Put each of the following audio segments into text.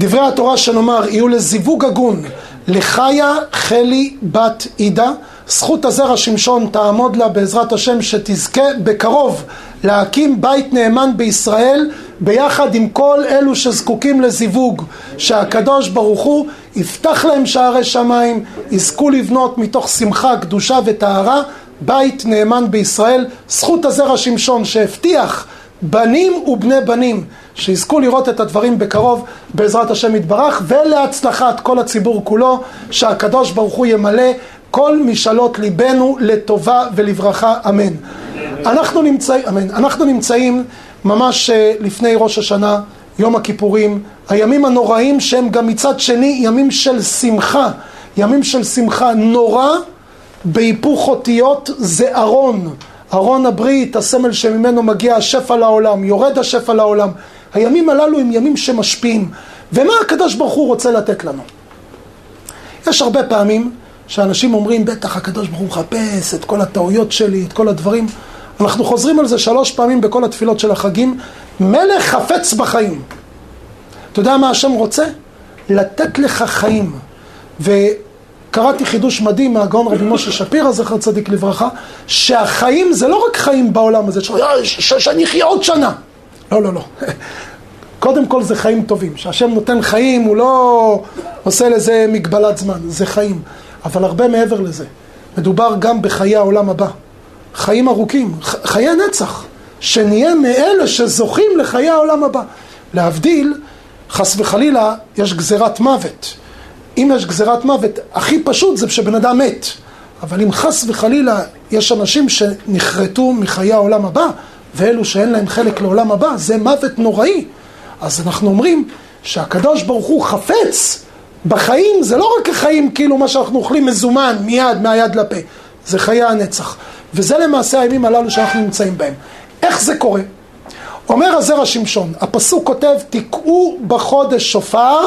דברי התורה שנאמר יהיו לזיווג הגון לחיה חלי בת עידה זכות הזרע שמשון תעמוד לה בעזרת השם שתזכה בקרוב להקים בית נאמן בישראל ביחד עם כל אלו שזקוקים לזיווג שהקדוש ברוך הוא יפתח להם שערי שמיים יזכו לבנות מתוך שמחה, קדושה וטהרה בית נאמן בישראל זכות הזרע שמשון שהבטיח בנים ובני בנים שיזכו לראות את הדברים בקרוב בעזרת השם יתברך ולהצלחת כל הציבור כולו שהקדוש ברוך הוא ימלא כל משאלות ליבנו לטובה ולברכה אמן. אנחנו, נמצא, אמן. אנחנו נמצאים ממש אה, לפני ראש השנה, יום הכיפורים, הימים הנוראים שהם גם מצד שני ימים של שמחה, ימים של שמחה נורא בהיפוך אותיות זה ארון ארון הברית, הסמל שממנו מגיע השפע לעולם, יורד השפע לעולם. הימים הללו הם ימים שמשפיעים. ומה הקדוש ברוך הוא רוצה לתת לנו? יש הרבה פעמים שאנשים אומרים, בטח הקדוש ברוך הוא מחפש את כל הטעויות שלי, את כל הדברים. אנחנו חוזרים על זה שלוש פעמים בכל התפילות של החגים. מלך חפץ בחיים. אתה יודע מה השם רוצה? לתת לך חיים. ו... קראתי חידוש מדהים מהגאון רבי משה שפירא, זכר צדיק לברכה, שהחיים זה לא רק חיים בעולם הזה, שאני אחיה עוד שנה. לא, לא, לא. קודם כל זה חיים טובים. שהשם נותן חיים, הוא לא עושה לזה מגבלת זמן, זה חיים. אבל הרבה מעבר לזה. מדובר גם בחיי העולם הבא. חיים ארוכים, חיי נצח. שנהיה מאלה שזוכים לחיי העולם הבא. להבדיל, חס וחלילה, יש גזירת מוות. אם יש גזירת מוות, הכי פשוט זה שבן אדם מת. אבל אם חס וחלילה יש אנשים שנחרטו מחיי העולם הבא, ואלו שאין להם חלק לעולם הבא, זה מוות נוראי. אז אנחנו אומרים שהקדוש ברוך הוא חפץ בחיים, זה לא רק החיים כאילו מה שאנחנו אוכלים מזומן מיד, מהיד לפה, זה חיי הנצח. וזה למעשה הימים הללו שאנחנו נמצאים בהם. איך זה קורה? אומר הזרע שמשון, הפסוק כותב, תקעו בחודש שופר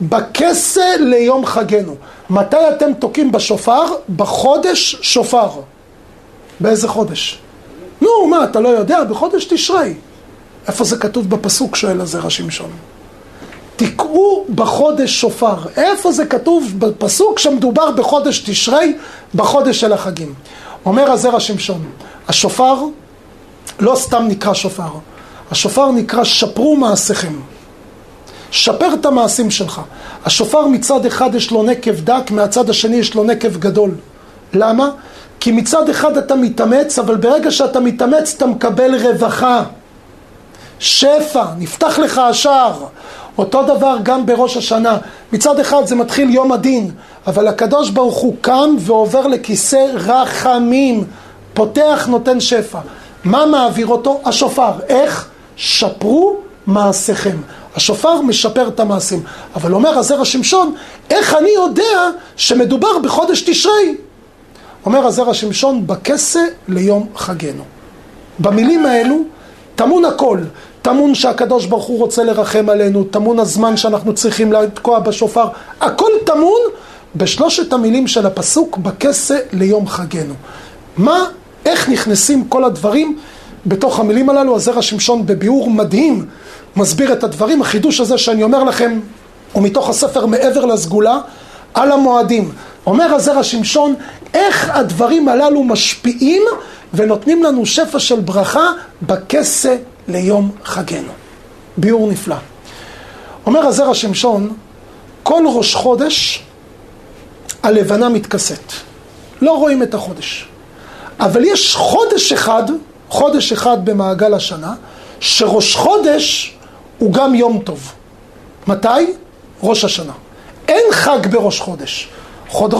בכסה ליום חגנו. מתי אתם תוקעים בשופר? בחודש שופר. באיזה חודש? נו, מה, אתה לא יודע? בחודש תשרי. איפה זה כתוב בפסוק? שואל הזרע שמשון. תקעו בחודש שופר. איפה זה כתוב בפסוק שמדובר בחודש תשרי, בחודש של החגים? אומר הזרע שמשון, השופר לא סתם נקרא שופר, השופר נקרא שפרו מעשיכם. שפר את המעשים שלך. השופר מצד אחד יש לו נקב דק, מהצד השני יש לו נקב גדול. למה? כי מצד אחד אתה מתאמץ, אבל ברגע שאתה מתאמץ אתה מקבל רווחה. שפע, נפתח לך השער. אותו דבר גם בראש השנה. מצד אחד זה מתחיל יום הדין, אבל הקדוש ברוך הוא קם ועובר לכיסא רחמים. פותח, נותן שפע. מה מעביר אותו? השופר. איך? שפרו מעשיכם. השופר משפר את המעשים. אבל אומר הזרע שמשון, איך אני יודע שמדובר בחודש תשרי? אומר הזרע שמשון, בכסה ליום חגנו. במילים האלו טמון הכל. טמון שהקדוש ברוך הוא רוצה לרחם עלינו, טמון הזמן שאנחנו צריכים לתקוע בשופר, הכל טמון בשלושת המילים של הפסוק, בכסה ליום חגנו. מה, איך נכנסים כל הדברים בתוך המילים הללו? הזרע שמשון בביאור מדהים מסביר את הדברים. החידוש הזה שאני אומר לכם הוא מתוך הספר מעבר לסגולה על המועדים. אומר הזרע שמשון איך הדברים הללו משפיעים ונותנים לנו שפע של ברכה בכסה ליום חגנו. ביאור נפלא. אומר הזרע שמשון כל ראש חודש הלבנה מתכסת. לא רואים את החודש. אבל יש חודש אחד, חודש אחד במעגל השנה, שראש חודש הוא גם יום טוב. מתי? ראש השנה. אין חג בראש חודש. חוד,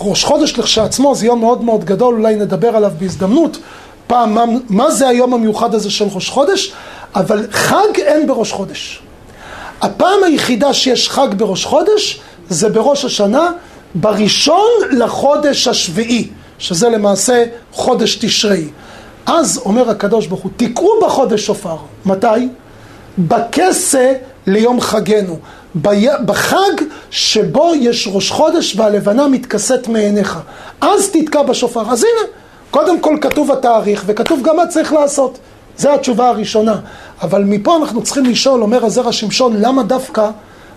ראש חודש לכשעצמו זה יום מאוד מאוד גדול, אולי נדבר עליו בהזדמנות. פעם, מה, מה זה היום המיוחד הזה של ראש חודש? אבל חג אין בראש חודש. הפעם היחידה שיש חג בראש חודש זה בראש השנה, בראשון לחודש השביעי, שזה למעשה חודש תשרי. אז אומר הקדוש ברוך הוא, תקעו בחודש שופר. מתי? בכסה ליום חגנו, בחג שבו יש ראש חודש והלבנה מתכסת מעיניך. אז תתקע בשופר. אז הנה, קודם כל כתוב התאריך וכתוב גם מה צריך לעשות. זו התשובה הראשונה. אבל מפה אנחנו צריכים לשאול, אומר הזרע שמשון, למה דווקא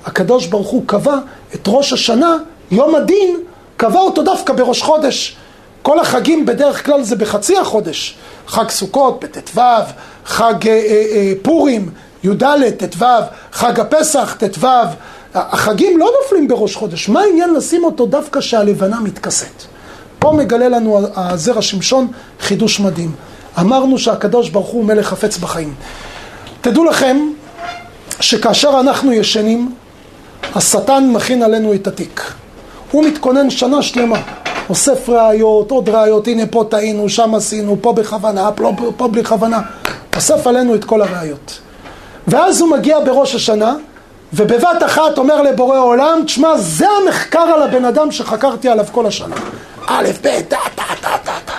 הקדוש ברוך הוא קבע את ראש השנה, יום הדין, קבע אותו דווקא בראש חודש. כל החגים בדרך כלל זה בחצי החודש. חג סוכות בט"ו, חג אה, אה, אה, פורים, י"ד, ט"ו, חג הפסח, ט"ו. החגים לא נופלים בראש חודש. מה העניין לשים אותו דווקא שהלבנה מתכסת? פה מגלה לנו הזרע שמשון חידוש מדהים. אמרנו שהקדוש ברוך הוא מלך חפץ בחיים. תדעו לכם שכאשר אנחנו ישנים, השטן מכין עלינו את התיק. הוא מתכונן שנה שלמה, אוסף ראיות, עוד ראיות, הנה פה טעינו, שם עשינו, פה בכוונה, פה, פה, פה בלי כוונה. אוסף עלינו את כל הראיות. ואז הוא מגיע בראש השנה, ובבת אחת אומר לבורא עולם, תשמע, זה המחקר על הבן אדם שחקרתי עליו כל השנה. א', ב', טה, טה, טה, טה, טה.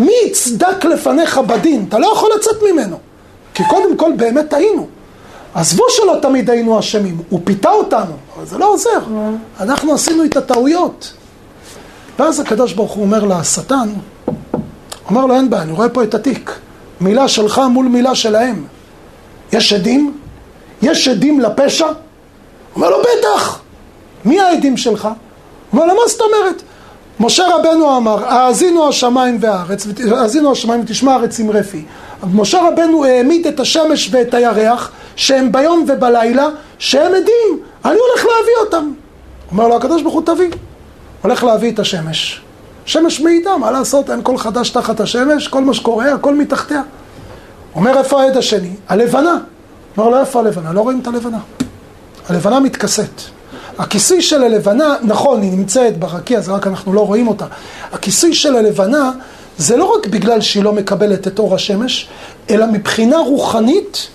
מי יצדק לפניך בדין? אתה לא יכול לצאת ממנו. כי קודם כל באמת טעינו. עזבו שלא תמיד היינו אשמים, הוא פיתה אותנו, אבל זה לא עוזר. אנחנו עשינו את הטעויות. ואז הקדוש ברוך הוא אומר לשטן, אומר לו אין בעיה, אני רואה פה את התיק. מילה שלך מול מילה שלהם. יש עדים? יש עדים לפשע? אומר לו בטח. מי העדים שלך? אומר לו מה זאת אומרת? משה רבנו אמר, האזינו השמיים והארץ, האזינו השמיים ותשמע הארץ עם רפי. משה רבנו העמיד את השמש ואת הירח, שהם ביום ובלילה, שהם עדים, אני הולך להביא אותם. אומר לו הקדוש ברוך הוא תביא. הולך להביא את השמש. שמש מעידה, מה לעשות, אין כל חדש תחת השמש, כל מה שקורה, הכל מתחתיה. אומר איפה העד השני? הלבנה. אומר לו איפה הלבנה? לא רואים את הלבנה. הלבנה מתכסת. הכיסוי של הלבנה, נכון, היא נמצאת ברקיע, זה רק אנחנו לא רואים אותה. הכיסוי של הלבנה זה לא רק בגלל שהיא לא מקבלת את אור השמש, אלא מבחינה רוחנית,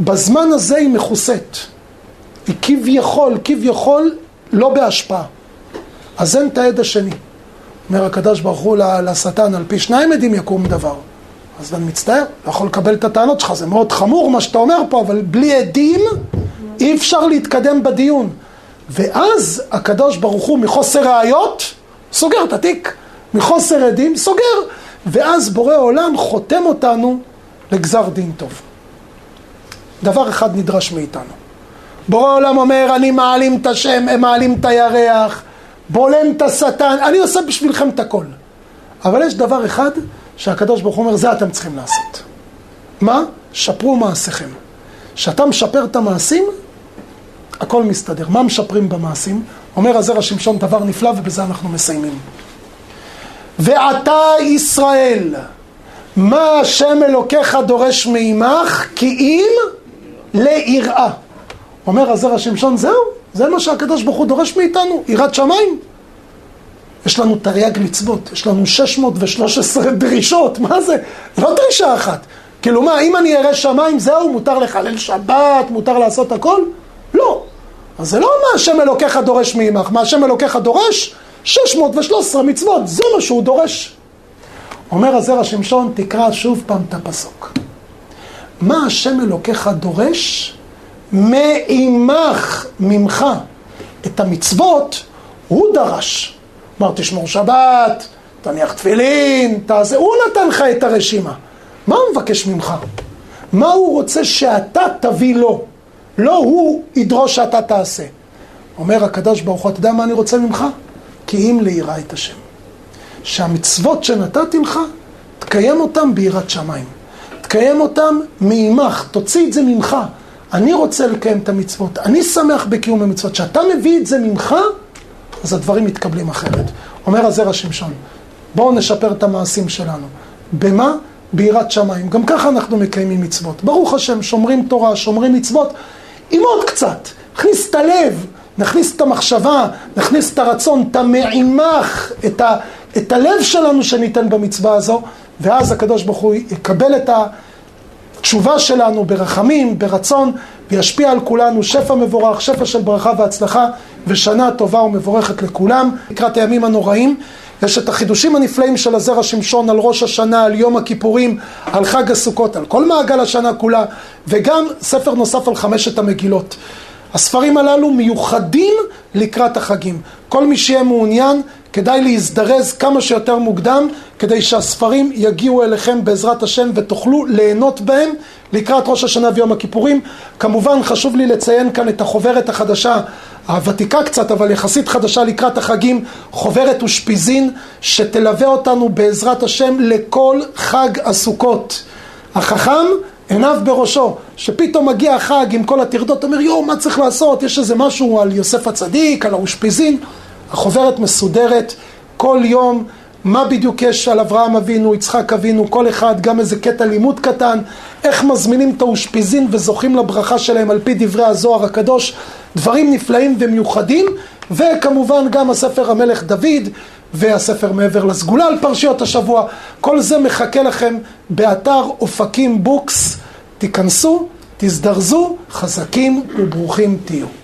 בזמן הזה היא מכוסית. היא כביכול, כביכול לא בהשפעה. אז אין את העד השני. אומר הקדוש ברוך הוא לשטן, על פי שניים עדים יקום דבר. אז אני מצטער, לא יכול לקבל את הטענות שלך, זה מאוד חמור מה שאתה אומר פה, אבל בלי עדים אי אפשר להתקדם בדיון. ואז הקדוש ברוך הוא מחוסר ראיות סוגר את התיק, מחוסר עדים סוגר, ואז בורא עולם חותם אותנו לגזר דין טוב. דבר אחד נדרש מאיתנו. בורא עולם אומר, אני מעלים את השם, הם מעלים את הירח, בולם את השטן, אני עושה בשבילכם את הכל. אבל יש דבר אחד שהקדוש ברוך הוא אומר, זה אתם צריכים לעשות. מה? שפרו מעשיכם. כשאתה משפר את המעשים, הכל מסתדר. מה משפרים במעשים? אומר הזרע שמשון דבר נפלא ובזה אנחנו מסיימים. ועתה ישראל, מה השם אלוקיך דורש מעמך כי אם ליראה. אומר הזרע שמשון, זהו, זה מה שהקדוש ברוך הוא דורש מאיתנו, יראת שמיים. יש לנו תרי"ג מצוות, יש לנו 613 דרישות, מה זה? לא דרישה אחת. כאילו מה, אם אני ירא שמיים, זהו, מותר לחלל שבת, מותר לעשות הכל? לא. אז זה לא מה השם אלוקיך דורש מעמך, מה השם אלוקיך דורש? 613 מצוות, זה מה שהוא דורש. אומר הזרע שמשון, תקרא שוב פעם את הפסוק. מה השם אלוקיך דורש? מעמך, ממך. את המצוות הוא דרש. אמר, תשמור שבת, תניח תפילין, תעשה, הוא נתן לך את הרשימה. מה הוא מבקש ממך? מה הוא רוצה שאתה תביא לו? לא הוא ידרוש שאתה תעשה. אומר הקדוש ברוך הוא, אתה יודע מה אני רוצה ממך? כי אם ליראה את השם. שהמצוות שנתתי לך, תקיים אותם ביראת שמיים. תקיים אותם מעמך, תוציא את זה ממך. אני רוצה לקיים את המצוות, אני שמח בקיום המצוות. כשאתה מביא את זה ממך, אז הדברים מתקבלים אחרת. אומר הזרע שמשון, בואו נשפר את המעשים שלנו. במה? ביראת שמיים. גם ככה אנחנו מקיימים מצוות. ברוך השם, שומרים תורה, שומרים מצוות, עם עוד קצת. נכניס את הלב, נכניס את המחשבה, נכניס את הרצון, את המעימך, את, ה, את הלב שלנו שניתן במצווה הזו, ואז הקדוש ברוך הוא יקבל את התשובה שלנו ברחמים, ברצון, וישפיע על כולנו שפע מבורך, שפע של ברכה והצלחה, ושנה טובה ומבורכת לכולם. לקראת הימים הנוראים, יש את החידושים הנפלאים של הזרע שמשון על ראש השנה, על יום הכיפורים, על חג הסוכות, על כל מעגל השנה כולה, וגם ספר נוסף על חמשת המגילות. הספרים הללו מיוחדים לקראת החגים. כל מי שיהיה מעוניין, כדאי להזדרז כמה שיותר מוקדם כדי שהספרים יגיעו אליכם בעזרת השם ותוכלו ליהנות בהם לקראת ראש השנה ויום הכיפורים. כמובן חשוב לי לציין כאן את החוברת החדשה, הוותיקה קצת אבל יחסית חדשה לקראת החגים, חוברת אושפיזין שתלווה אותנו בעזרת השם לכל חג הסוכות. החכם עיניו בראשו, שפתאום מגיע החג עם כל הטרדות, אומר יואו מה צריך לעשות, יש איזה משהו על יוסף הצדיק, על האושפיזין, החוברת מסודרת, כל יום מה בדיוק יש על אברהם אבינו, יצחק אבינו, כל אחד, גם איזה קטע לימוד קטן, איך מזמינים את האושפיזין וזוכים לברכה שלהם על פי דברי הזוהר הקדוש, דברים נפלאים ומיוחדים, וכמובן גם הספר המלך דוד והספר מעבר לסגולה על פרשיות השבוע, כל זה מחכה לכם באתר אופקים בוקס, תיכנסו, תזדרזו, חזקים וברוכים תהיו.